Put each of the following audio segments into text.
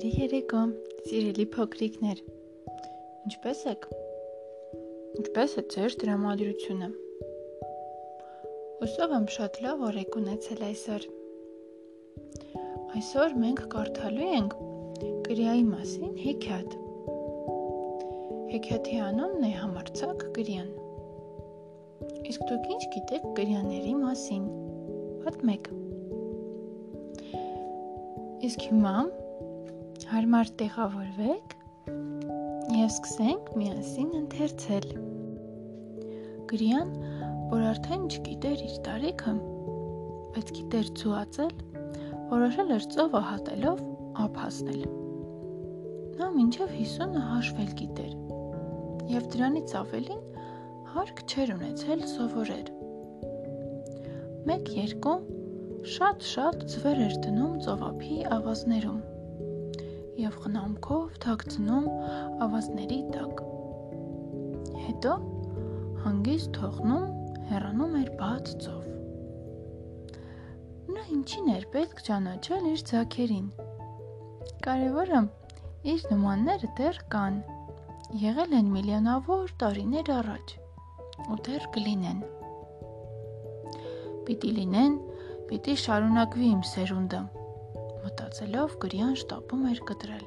Բարի երեկո, սիրելի փոքրիկներ։ Ինչպե՞ս եք։ Ինչպե՞ս է ձեր դրամատրությունը։ Հուսով եմ շատ լավ օրեք ունեցել այսօր։ Այսօր մենք կարդալու ենք կրիայի մասին հեքիաթ։ Հեքիաթի անունն է համարցակ կրիան։ Իսկ դուք ինչ գիտեք կրիաների մասին։ Պատմեք։ Իսկ հիմա հարմար տեղավորվեք եւ սկսենք միասին ընթերցել։ Գրիան, որ արդեն չգիտեր իր տարիքը, բայց գիտեր ծուացել, որոշել էր ծովը հատելով ափ հասնել։ Նա մինչև 50-ը հաշվել գիտեր եւ դրանից ավելին հարկ չեր ունեցել սովորեր։ 1-2 շատ-շատ ձվեր էր դնում ծովափի ավազներում եւ խնամքով թաքցնում ավազների տակ։ Հետո հանգիստ թողնում հեռանում էր բաց ծով։ Նա ինչին էր պետք ճանաչել իր ցակերին։ Կարևորը իր նմանները դեռ կան։ Եղել են միլիոնավոր տարիներ առաջ ու դեռ կլինեն։ Պիտի լինեն, պիտի շարունակվի իմ սերունդը մտածելով գրյան շտապում էր կտրել։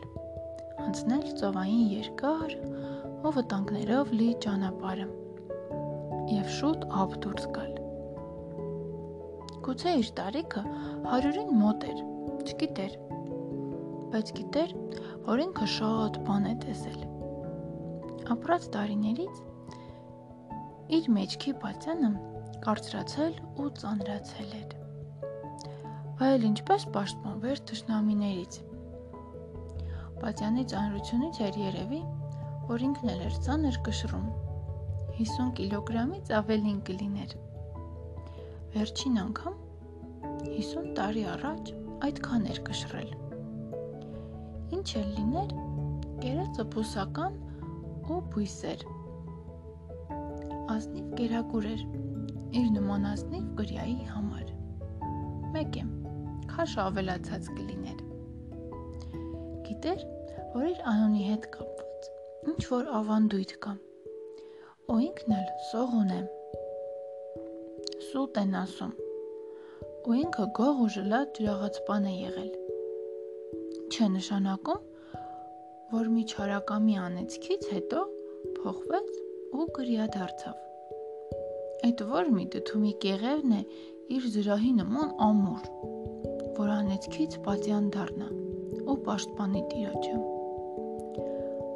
Անցնել ծովային երկար ու վտանգներով լի ճանապարհը եւ շուտ ափ դուրս գալ։ Գուցե իր տարիքը 100-ին մոտ էր, չգիտեր, բայց գիտեր, որ ինքը շատ բան է տեսել։ Ապրած տարիներից իր մեջքի բացանը կարծրացել ու ծանրացել էր այլ ինչպես պաշտպանվեր թշնամիներից։ Պատյանի ծանրությունից էր երևի, որ ինքն էլ էր ծանր կշռում։ 50 կիլոգրամից ավելին կլիներ։ Վերջին անգամ 50 տարի առաջ այդքան էր կշռել։ Ինչ էլ լիներ, կերածը բուսական ու բույսեր։ Ազնիվ կերակուր էր իր նման ազնիվ գրյայի համար։ Մեկ եմ քաշ ավելացած կլիներ։ Գիտեր, որ իր անունի հետ կապված ինչ որ ավանդույթ կա։ Ու ինքն էլ սողուն է։ Սուտ են ասում։ Ու ինքը գող ու ժլատ ջրաղացպան է եղել։ Չէ նշանակում, որ մի չարակամի անեցքից հետո փոխվեց ու գրիա դարձավ։ Այդ որ մի դդումի կեղևն է իր զրահի նման ամուր որ անեցքից պատյան դառնա ու պաշտպանի տիրոջը։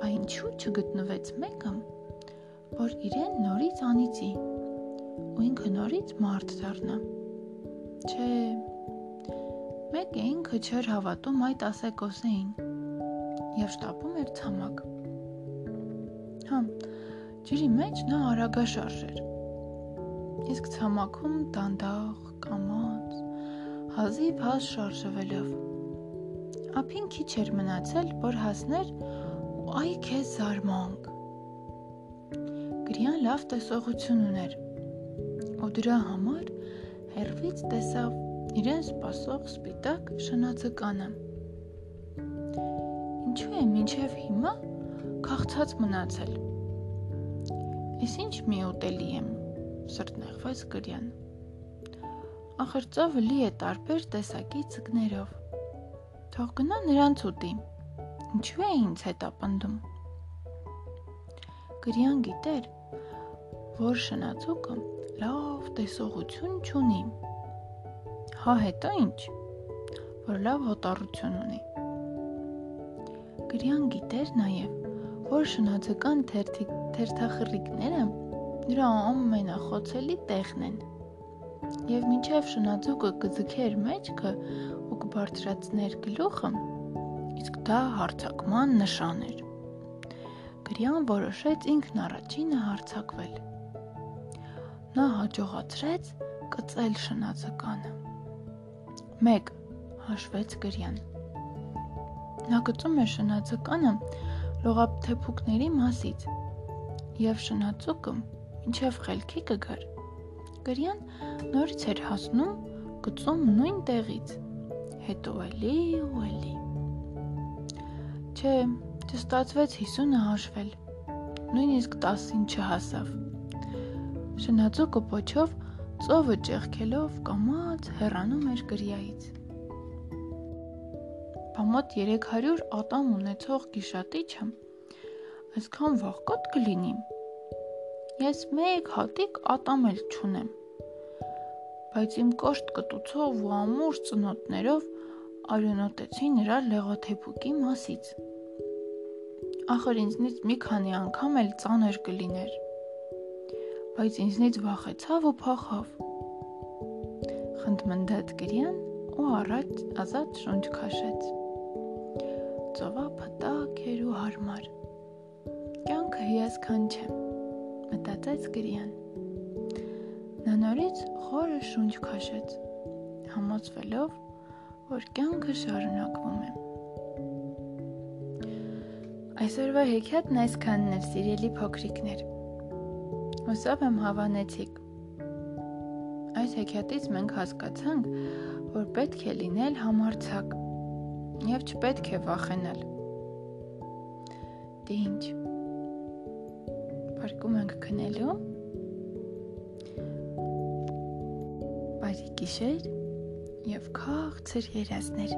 Բա ինչու չգտնվեց մեկը, որ իրեն նորից անիծի ու ինքը նորից մարդ դառնա։ Չէ, մեկ է ինքը չէր հավատում այդ ասեկոսեին եւ շտապում էր ցամաք։ Հա, ջրի մեջ նա արագաշարժ էր։ Իսկ ցամաքում դանդաղ, կամած, հազիվհազ շարժվելով։ Ափին քիչ էր մնացել, որ հասներ ու այ քեզ զարմանք։ Գրիան լավ տեսողություն ուներ։ Ու դրա համար հերվից տեսավ իրեն սпасող սպիտակ շնաձկանը։ Ինչու է մինչև հիմա քաղցած մնացել։ Էս ինչ մի ուտելի եմ, սրտնեղվեց Գրյանը ախր ծովը լի է տարբեր տեսակի ձկներով։ Թող գնա նրանց ուտի։ Ինչու է ինձ հետ ապնդում։ Գրյան գիտեր, որ շնացուկը լավ տեսողություն չունի։ Հա հետո ինչ, որ լավ հոտառություն ունի։ Գրյան գիտեր նաև, որ շնացական թերթախռիկները նրա ամենախոցելի տեղն են եւ մինչեւ շնաձուկը կձգեր մեջքը ու կբարձրացներ գլուխը, իսկ դա հարցակման նշան էր։ Գրյան որոշեց ինքն առաջինը հարցակվել։ Նա հաջողացրեց կծել շնաձկանը։ 1 հաշվեց Գրյան։ Նա գծում էր շնաձկանը լողափթեփուկների մասից եւ շնացուկը ինչև խելքի կգար Գրյան նորից էր հասնում գծում նույն տեղից, հետո էլի ու էլի։ Չէ, չստացվեց 50-ը հաշվել։ Նույնիսկ 10-ին չհասավ։ Շնաձուկը պոչով ծովը ճեղքելով կամած հեռանում էր գրյայից։ Բամոտ 300 ատամ ունեցող գիշատիչը այսքան վաղկոտ կլինի։ Ես մեկ հատիկ ատամ էլ չունեմ բայց իմ կոշտ կտուցով ու ամուր ծնոտներով արյունոտեցի նրա լեղաթեփուկի մասից։ Ախր ինձնից մի քանի անգամ էլ ծանր կլիներ։ Բայց ինձնից վախեցավ ու փախավ։ Խնդմնդաց գրյան ու առաջ ազատ շունչ քաշեց։ Ծովա փտակ էր ու հարմար։ Կյանքը հիասքանչ է, մտածեց գրյան։ Նա նորից խորը շունչ քաշեց, համոզվելով, որ կյանքը շարունակվում է։ Այսօրվա հեքիաթն այսքանն էր, սիրելի փոքրիկներ։ Հուսով եմ հավանեցիք։ Այս հեքիաթից մենք հասկացանք, որ պետք է լինել համարցակ եւ չպետք է վախենալ։ Դե ինչ։ Փարկում ենք քնելու բարի գիշեր եւ քաղցր երազներ։